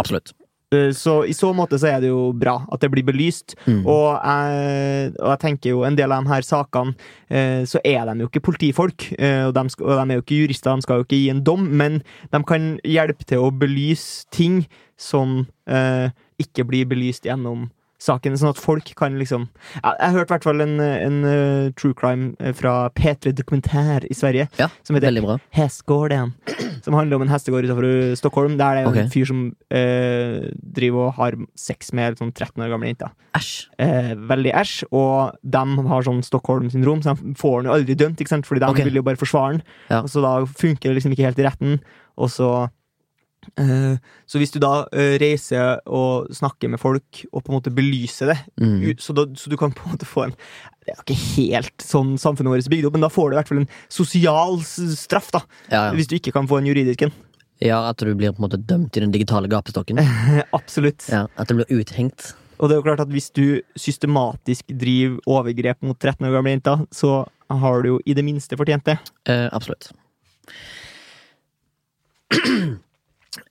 B: Absolutt.
A: Eh, så i så måte så er det jo bra at det blir belyst.
B: Mm.
A: Og, jeg, og jeg tenker jo en del av de her sakene, eh, så er de jo ikke politifolk. eh, og, de skal, og de er jo ikke jurister, de skal jo ikke gi en dom, men de kan hjelpe til å belyse ting som eh, ikke blir belyst gjennom saken, sånn at folk kan liksom Jeg, jeg hørte i hvert fall en, en uh, true crime eh, fra P3 Dokumentær i Sverige,
B: Ja,
A: som heter. Hestgården. Som handler om en hestegård utenfor Stockholm. Der det er en fyr som uh, driver og har sex med sånn 13 år gamle jenter.
B: Æsj.
A: Uh, veldig æsj. Og de har sånn Stockholm-syndrom, så de får han jo aldri dømt, ikke sant? Fordi de
B: okay.
A: vil jo bare forsvare han.
B: Ja.
A: Og så da funker det liksom ikke helt i retten. Og så Så hvis du da eh, reiser og snakker med folk og på en måte belyser det,
B: Mm.
A: så, da, så du kan på en måte få en Det er ikke helt sånn samfunnet vårt er bygd opp, men da får du i hvert fall en sosial straff, da.
B: Ja, ja.
A: Hvis du ikke kan få en juridisk en.
B: ja, at du blir på en måte dømt i den digitale gapestokken.
A: Absolutt.
B: Ja, At du blir uthengt.
A: Og det er jo klart at hvis du systematisk driver overgrep mot 13 år gamle jenter, så har du jo i det minste fortjent det.
B: Eh, absolutt.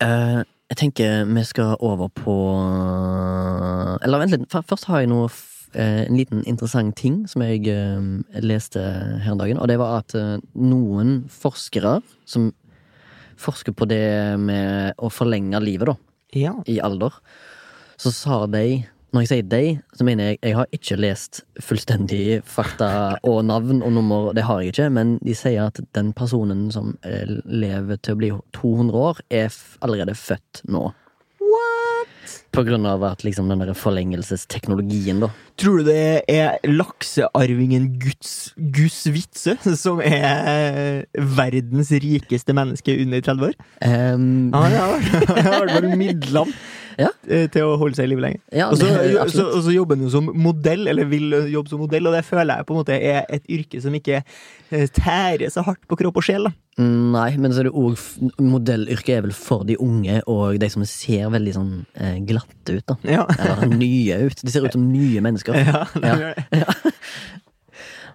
B: Eh, jeg tenker vi skal over på Eller vent litt, først har jeg noe eh, en liten interessant ting som jeg eh, leste her dagen. Og det var at noen forskere som forsker på det med å forlenge livet, da,
A: Ja.
B: i alder, så sa de Når jeg sier de, så mener jeg jeg har ikke lest fullstendig fakta og navn og nummer, det har jeg ikke, men de sier at den personen som eh, lever til å bli 200 år, er allerede født nå.
A: What?
B: På grunn av at liksom den der forlengelsesteknologien, da.
A: Tror du det er laksearvingen Guds, Guds Vitse som er verdens rikeste menneske under 30 år?
B: Um,
A: Han ja, hvert fall midlene
B: Ja.
A: eh, til å holde seg i live lenge.
B: ja,
A: Og så, og så jobber han jo som modell, eller vil jobbe som modell, og det føler jeg på en måte er et yrke som ikke eh, tærer så hardt på kropp og sjel. da.
B: Mm, Nei, men så er det òg Modellyrket er vel for de unge og de som ser veldig sånn eh, glatte ut, da.
A: Ja.
B: Eller nye ut. De ser ut som nye mennesker.
A: Ja, det
B: Ja.
A: gjør det.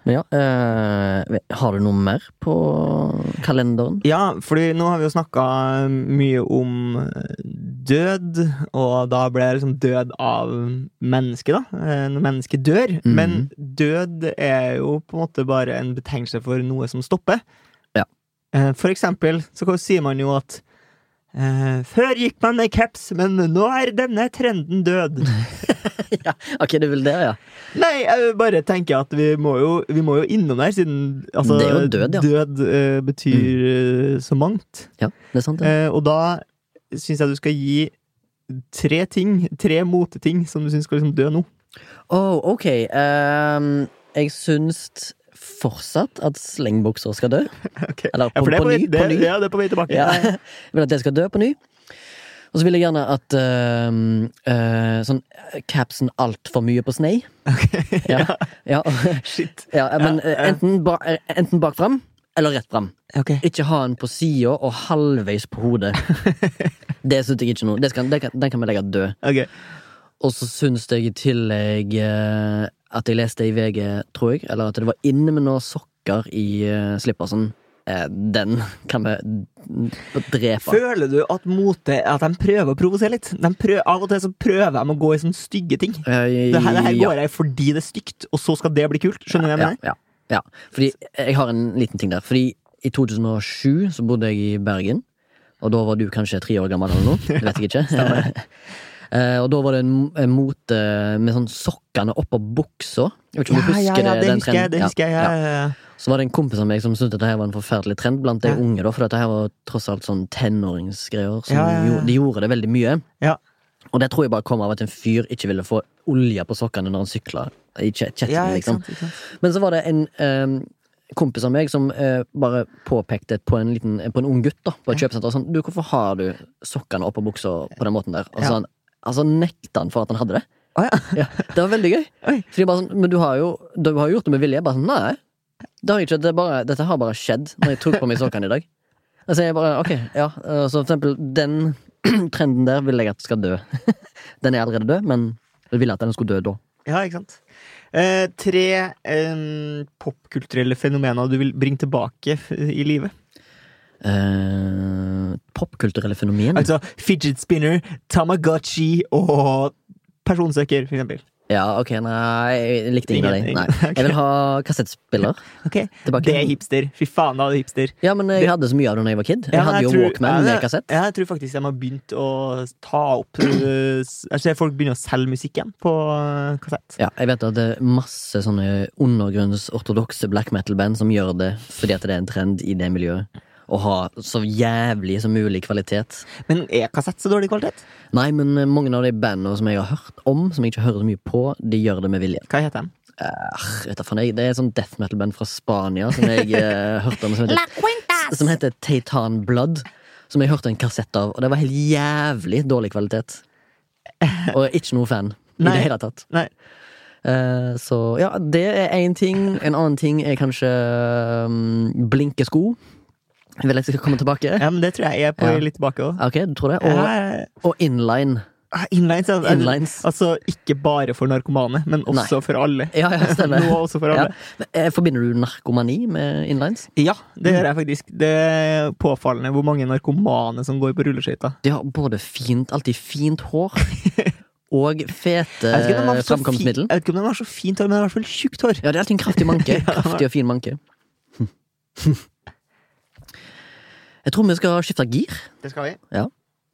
B: Men ja, øh, har du noe mer på kalenderen?
A: ja, fordi nå har vi jo snakka mye om død, og da ble det liksom død av mennesket, da. Eh, Når mennesket dør.
B: Mm.
A: Men død er jo på en måte bare en betegnelse for noe som stopper.
B: Ja.
A: Eh, For eksempel så sier man jo at eh, før gikk man med caps, men nå er denne trenden død.
B: ja, ok, det vel det, ja.
A: Nei, jeg bare tenker at vi må jo, vi må jo innom der, siden altså,
B: død, ja.
A: Død uh, betyr mm. så mangt.
B: Ja, det er sant, Ja.
A: Uh, og da syns jeg du skal gi tre ting, tre moteting, som du syns skal liksom dø nå.
B: Oh, ok. Um, jeg syns fortsatt at slengbukser skal dø.
A: Okay.
B: Eller
A: Ja,
B: på,
A: er
B: på, ny.
A: det,
B: På ny.
A: Ja, det er på vei tilbake.
B: Ja. Jeg vil at det skal dø på ny. Og så vil jeg gjerne at uh, uh, sånn capsen altfor mye på snei. Ja. ja.
A: Shit.
B: ja men
A: ja.
B: enten, ba, eh, enten bak fram eller rett fram.
A: Okay.
B: Ikke ha den på sida og halvveis på hodet. Det syns jeg ikke noe. Det skal, det kan, den kan vi legge død.
A: Okay.
B: Og så syns jeg i tillegg eh, at jeg leste i VG, tror jeg, eller at det var inne med noen sokker i uh, slippersen. Eh, den kan vi drepe.
A: Føler du at mote At de prøver å provosere litt? Prøver, av og til så prøver de å gå i sånne stygge ting.
B: Uh,
A: Det her, det her
B: ja.
A: går jeg fordi det er stygt, og så skal det bli kult. Skjønner du hva jeg mener?
B: ja, ja. Fordi jeg har en liten ting der. Fordi i 2007 så bodde jeg i Bergen. Og da var du kanskje tre år gammel eller noe. Det vet jeg ikke. Eh, og da var det en, mote med sånn sokkene oppå buksa. Jeg vet ikke om du husker det,
A: det
B: den
A: husker jeg. Det husker jeg.
B: ja.
A: Ja, ja, ja.
B: Så var det en kompis av meg som syntes dette var en forferdelig trend blant de
A: Ja.
B: unge. da For dette her var tross alt sånn tenåringsgreier. Som
A: Ja, ja, ja.
B: De gjorde det veldig mye.
A: Ja.
B: Og det tror jeg bare kom av at en fyr ikke ville få olje på sokkene når han sykla. I chatten.
A: Ja, ikke
B: liksom.
A: sant, ikke sant.
B: Men så var det en um, kompis av meg som eh, bare påpekte på en liten På en ung gutt da på et kjøpesenter sånn Du, hvorfor har du sokkene oppå buksa på den måten der? Og så
A: Ja.
B: han, altså nekta han for at han hadde det.
A: Å ja.
B: Ja, det var veldig gøy. Sånn, men du har jo du har gjort det med vilje. Jeg bare sånn, nei. Det har jeg ikke, det bare, dette har bare skjedd når jeg tok på meg sokkene i dag. Altså jeg bare, ok, ja, eh, Så for eksempel den trenden der vil jeg at skal dø. Den er allerede død, men jeg ville at den skulle dø da.
A: Ja, ikke sant. Eh, tre eh, popkulturelle fenomener du vil bringe tilbake i livet.
B: Eh, popkulturelle fenomener?
A: Altså fidget spinner, Tamagotchi og personsøker, for eksempel.
B: Ja, ok, nei, jeg likte ingen av dem.
A: Okay.
B: Jeg vil ha kassettspiller.
A: Okay.
B: Tilbake.
A: Det er hipster. Fy faen, da er hipster.
B: Ja, men jeg
A: Det-
B: hadde så mye av det da jeg var kid. Jeg
A: Ja, hadde
B: hadde jo
A: tror-
B: Walkman
A: ja,
B: med kassett.
A: Ja, jeg tror faktisk de har begynt å ta opp Jeg ser folk begynner å selge musikk igjen på uh, kassett.
B: Ja, jeg vet at det er masse sånne undergrunns-ortodokse black metal-band som gjør det fordi at det er en trend i det miljøet. Å ha så jævlig som mulig kvalitet.
A: Men er kassett så dårlig kvalitet?
B: Nei, men eh, mange av de bandene som jeg har hørt om, som jeg ikke hører så mye på, de gjør det med vilje.
A: Hva heter de?
B: Uh, vet da jeg, det er et sånt death metal-band fra Spania som jeg uh, hørte om. Som heter, som heter Titan Blood. Som jeg hørte en kassett av, og det var helt jævlig dårlig kvalitet. Og ikke noe fan i det hele tatt.
A: Nei.
B: Eh, så ja, det er én ting. En annen ting er kanskje um, blinkesko. Jeg vil jeg skal komme tilbake.
A: Ja, men det tror jeg jeg er på
B: Ja.
A: litt tilbake òg.
B: Ok, du tror det? Og, og inline.
A: Inlines, ja.
B: Inlines.
A: Altså ikke bare for narkomane, men også
B: Nei.
A: for alle.
B: Ja, ja, stemmer.
A: Nå også for alle.
B: Men, eh, Forbinder du narkomani med inlines?
A: Ja, det gjør jeg faktisk. Det er påfallende hvor mange narkomane som går på rulleskøyter.
B: De har både fint, alltid fint hår og fete framkomstmiddel.
A: jeg vet ikke om de har så fint hår, men de har i hvert fall tjukt hår.
B: Ja, det er alltid en kraftig manke. Kraftig og fin manke. Jeg tror vi skal skifte gir.
A: Det skal vi.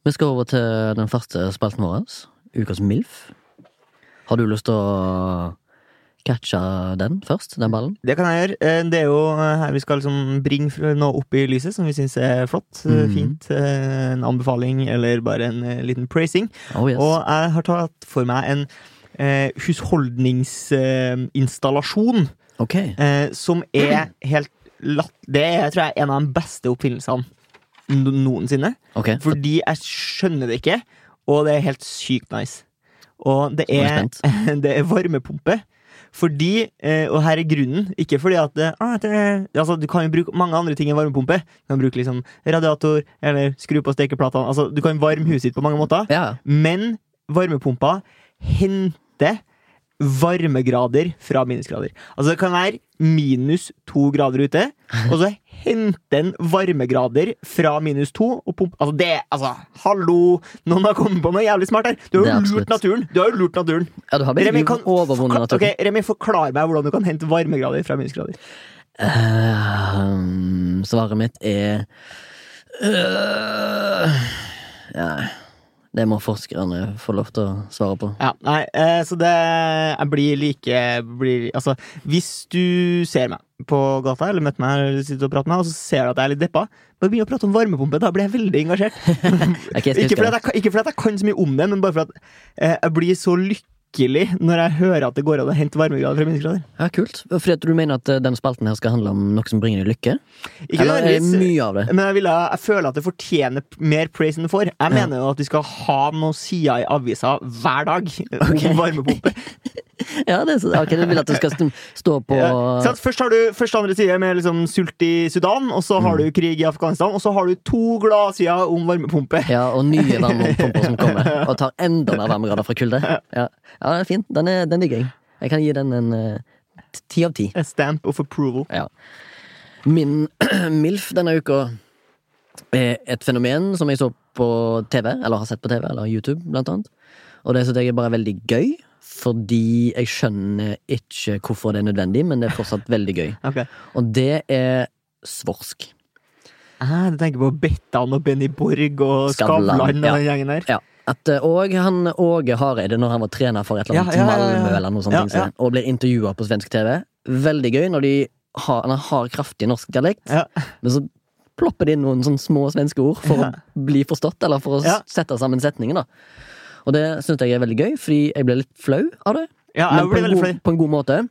B: Vi skal over til den første spalten vår. Ukas MILF. Har du lyst til å catche den først, den ballen?
A: Det kan jeg gjøre. Eh, Det er jo eh, her vi skal liksom bringe noe opp i lyset som vi syns er flott. eh,
B: Mhm.
A: Fint. En anbefaling eller bare en liten praising.
B: Oh yes.
A: Og jeg har tatt for meg en husholdningsinstallasjon
B: Ok.
A: eh, som er helt latt... Det er tror jeg, en av de beste oppfinnelsene noensinne.
B: Okay.
A: Fordi jeg skjønner det ikke, og det er helt sykt nice. Og det
B: er
A: det er varmepumpe. Fordi, eh, og her er grunnen, ikke fordi at ah, det er- altså, Du kan jo bruke mange andre ting enn varmepumpe. Du kan bruke liksom radiator, eller skru på stekeplatene. Altså, du kan varme huset ditt på mange måter.
B: Ja.
A: Men varmepumpa henter varmegrader fra minusgrader. Altså det kan være minus to grader ute, og så hente en varmegrader fra minus to og pumpe Altså det Altså, hallo! Noen har kommet på noe jævlig smart her! Du har jo lurt naturen! Du har jo lurt naturen.
B: ja, du har
A: Remi, kan
B: naturen.
A: Okay, Remi, forklar meg hvordan du kan hente varmegrader fra minusgrader.
B: Uh, svaret mitt er uh, Ja, det må forskerne få lov til å svare på.
A: Ja, nei, eh, så det Jeg blir like blir, Altså, hvis du ser meg på gata, eller møter meg, eller sitter og prater med meg, og så ser du at jeg er litt deppa, bare begynn å prate om varmepumpe. Da blir jeg veldig engasjert.
B: okay, jeg
A: ikke, fordi jeg, ikke fordi jeg kan så mye om det, men bare fordi eh, jeg blir så lykkelig når jeg hører at det går an å hente varmegrader fra minusgrader.
B: Ja, kult. Fordi at du mener at eh, denne spalten her skal handle om noe som bringer deg lykke?
A: Ikke
B: Eller er mye av det?
A: Men jeg, vil, jeg føler at det fortjener mer praise enn det får. Jeg mener jo at vi skal ha noen sider i avisa hver dag
B: okay.
A: om varmepumpe.
B: Ja, det er så, ok, du vil at det skal stå på
A: Ja, sant? Først har du første andre side med liksom sult i Sudan, og så
B: Mm.
A: har du krig i Afghanistan, og så har du to gladsider om varmepumpe.
B: Ja, og nye varmepumper som kommer, og tar enda mer varmegrader fra kulde. Ja, ja den er fint. Den, er, den digger jeg. Jeg kan gi den en eh, ti av ti.
A: A stamp of approval.
B: Min MILF denne uka er et fenomen som jeg så på TV, eller har sett på TV, eller YouTube, blant annet. Og det synes jeg er bare veldig gøy, fordi jeg skjønner ikke hvorfor det er nødvendig, men det er fortsatt veldig gøy.
A: Okay.
B: Og det er svorsk.
A: Ah, du tenker på Bettan og Benny Borg og
B: Skavlan,
A: Skavlan og
B: ja.
A: den gjengen der?
B: Ja. At, eh, og han Åge Hareide, når han var trener for et eller annet
A: Ja, ja, ja.
B: Malmö, eller noe sånt, så- og blir intervjua på svensk TV. Veldig gøy når de har, han har kraftig norsk dialekt, men så plopper det inn noen sånne små svenske ord for å bli forstått, eller for å sette sammen setningen. da Og det syns jeg er veldig gøy, fordi jeg ble litt flau av det.
A: Ja, jeg
B: på en,
A: veldig
B: god,
A: flau.
B: på en god måte.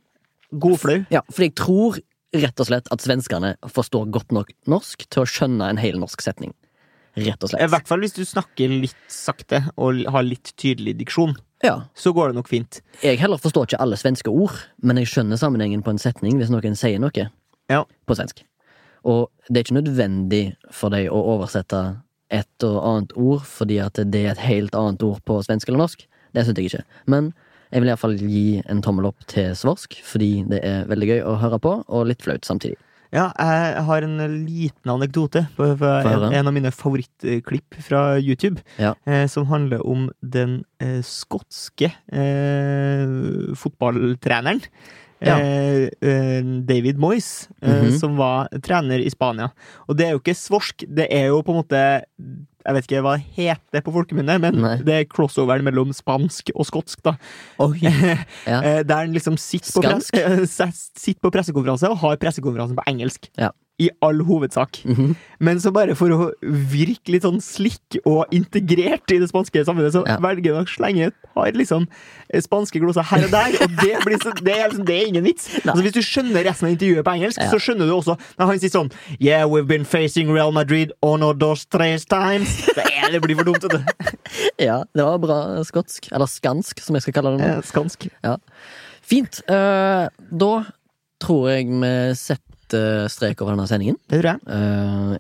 A: God flau.
B: Ja, fordi jeg tror rett og slett at svenskene forstår godt nok norsk til å skjønne en hel norsk setning. Rett og
A: I hvert fall hvis du snakker litt sakte og har litt tydelig diksjon.
B: Ja.
A: Så går det nok fint.
B: Jeg heller forstår ikke alle svenske ord, men jeg skjønner sammenhengen på en setning hvis noen sier noe
A: Ja.
B: på svensk. Og det er ikke nødvendig for deg å oversette et og annet ord fordi at det er et helt annet ord på svensk eller norsk. Det syns jeg ikke. Men jeg vil iallfall gi en tommel opp til svorsk, fordi det er veldig gøy å høre på, og litt flaut samtidig.
A: Ja, jeg har en liten anekdote på, på en, en av mine favorittklipp fra YouTube.
B: Ja.
A: Eh, som handler om den eh, skotske eh, fotballtreneren.
B: Ja.
A: Eh, eh, David Moyes, mm
B: -hmm.
A: som var trener i Spania. Og det er jo ikke svorsk, det er jo på en måte Jeg vet ikke hva det heter på folkemunne, men
B: Nei.
A: det er crossoveren mellom spansk og skotsk, da.
B: Oi. Ja.
A: Der han liksom sitter på, press, sitter på pressekonferanse og har pressekonferansen på engelsk.
B: Ja.
A: I all hovedsak.
B: Mhm.
A: Men så bare for å virke litt sånn slikk og integrert i det spanske samfunnet, så
B: Ja.
A: velger han å slenge et par liksom spanske gloser her og der, og det, blir så, det, er, liksom, det er ingen vits. Altså, hvis du skjønner resten av intervjuet på engelsk,
B: Ja.
A: så skjønner du også når han sier sånn Yeah, we've been facing Real Madrid uno dos tres times. Det, er, det blir for dumt, du.
B: Ja, det var bra skotsk. Eller skansk, som jeg skal kalle det nå.
A: Eh, Skansk.
B: Fint. Uh, da tror jeg vi setter strek over denne sendingen.
A: Det tror jeg.
B: Uh,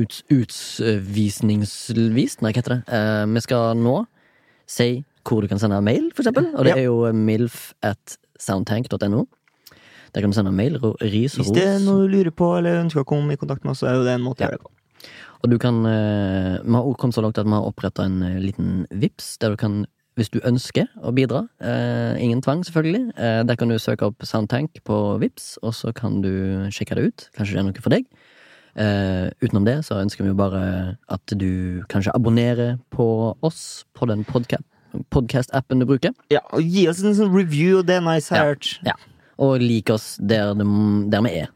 B: ut, utsvisningsvis Nei, hva heter det? Uh, vi skal nå si hvor du kan sende mail, for eksempel. Og det
A: Ja.
B: er jo milf at soundtank.no. Der kan du sende mail. Ris og
A: Hvis det er noe du lurer på eller ønsker å komme i kontakt med oss, så er jo det en måte å
B: Ja.
A: gjøre det på.
B: Og du kan eh, Vi har også kommet så langt at vi har oppretta en eh, liten vips der du kan hvis du ønsker å bidra, eh, ingen tvang selvfølgelig, eh, der kan du søke opp Soundtank på Vips, og så kan du sjekke det ut. Kanskje det er noe for deg. Eh, utenom det så ønsker vi jo bare at du kanskje abonnerer på oss på den podcast-appen du bruker.
A: Ja, og Gi oss en sånn review, det er nice
B: Ja. Ja. Og lik oss der, de, der vi er.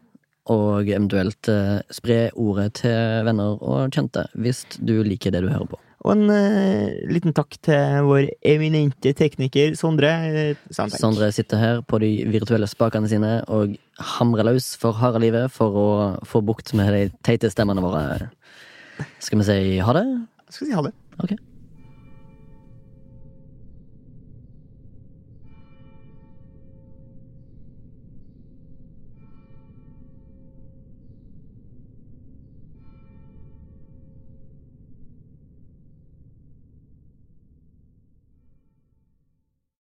B: Og eventuelt eh, spre ordet til venner og kjente hvis du liker det du hører på.
A: Og en uh, liten takk til vår eminente tekniker Sondre. eh, Soundtank.
B: Sondre sitter her på de virtuelle spakene sine og hamrer løs for harde livet for å få bukt med de teite stemmene våre. Skal vi si ha det?
A: Skal vi si ha det.
B: Ok.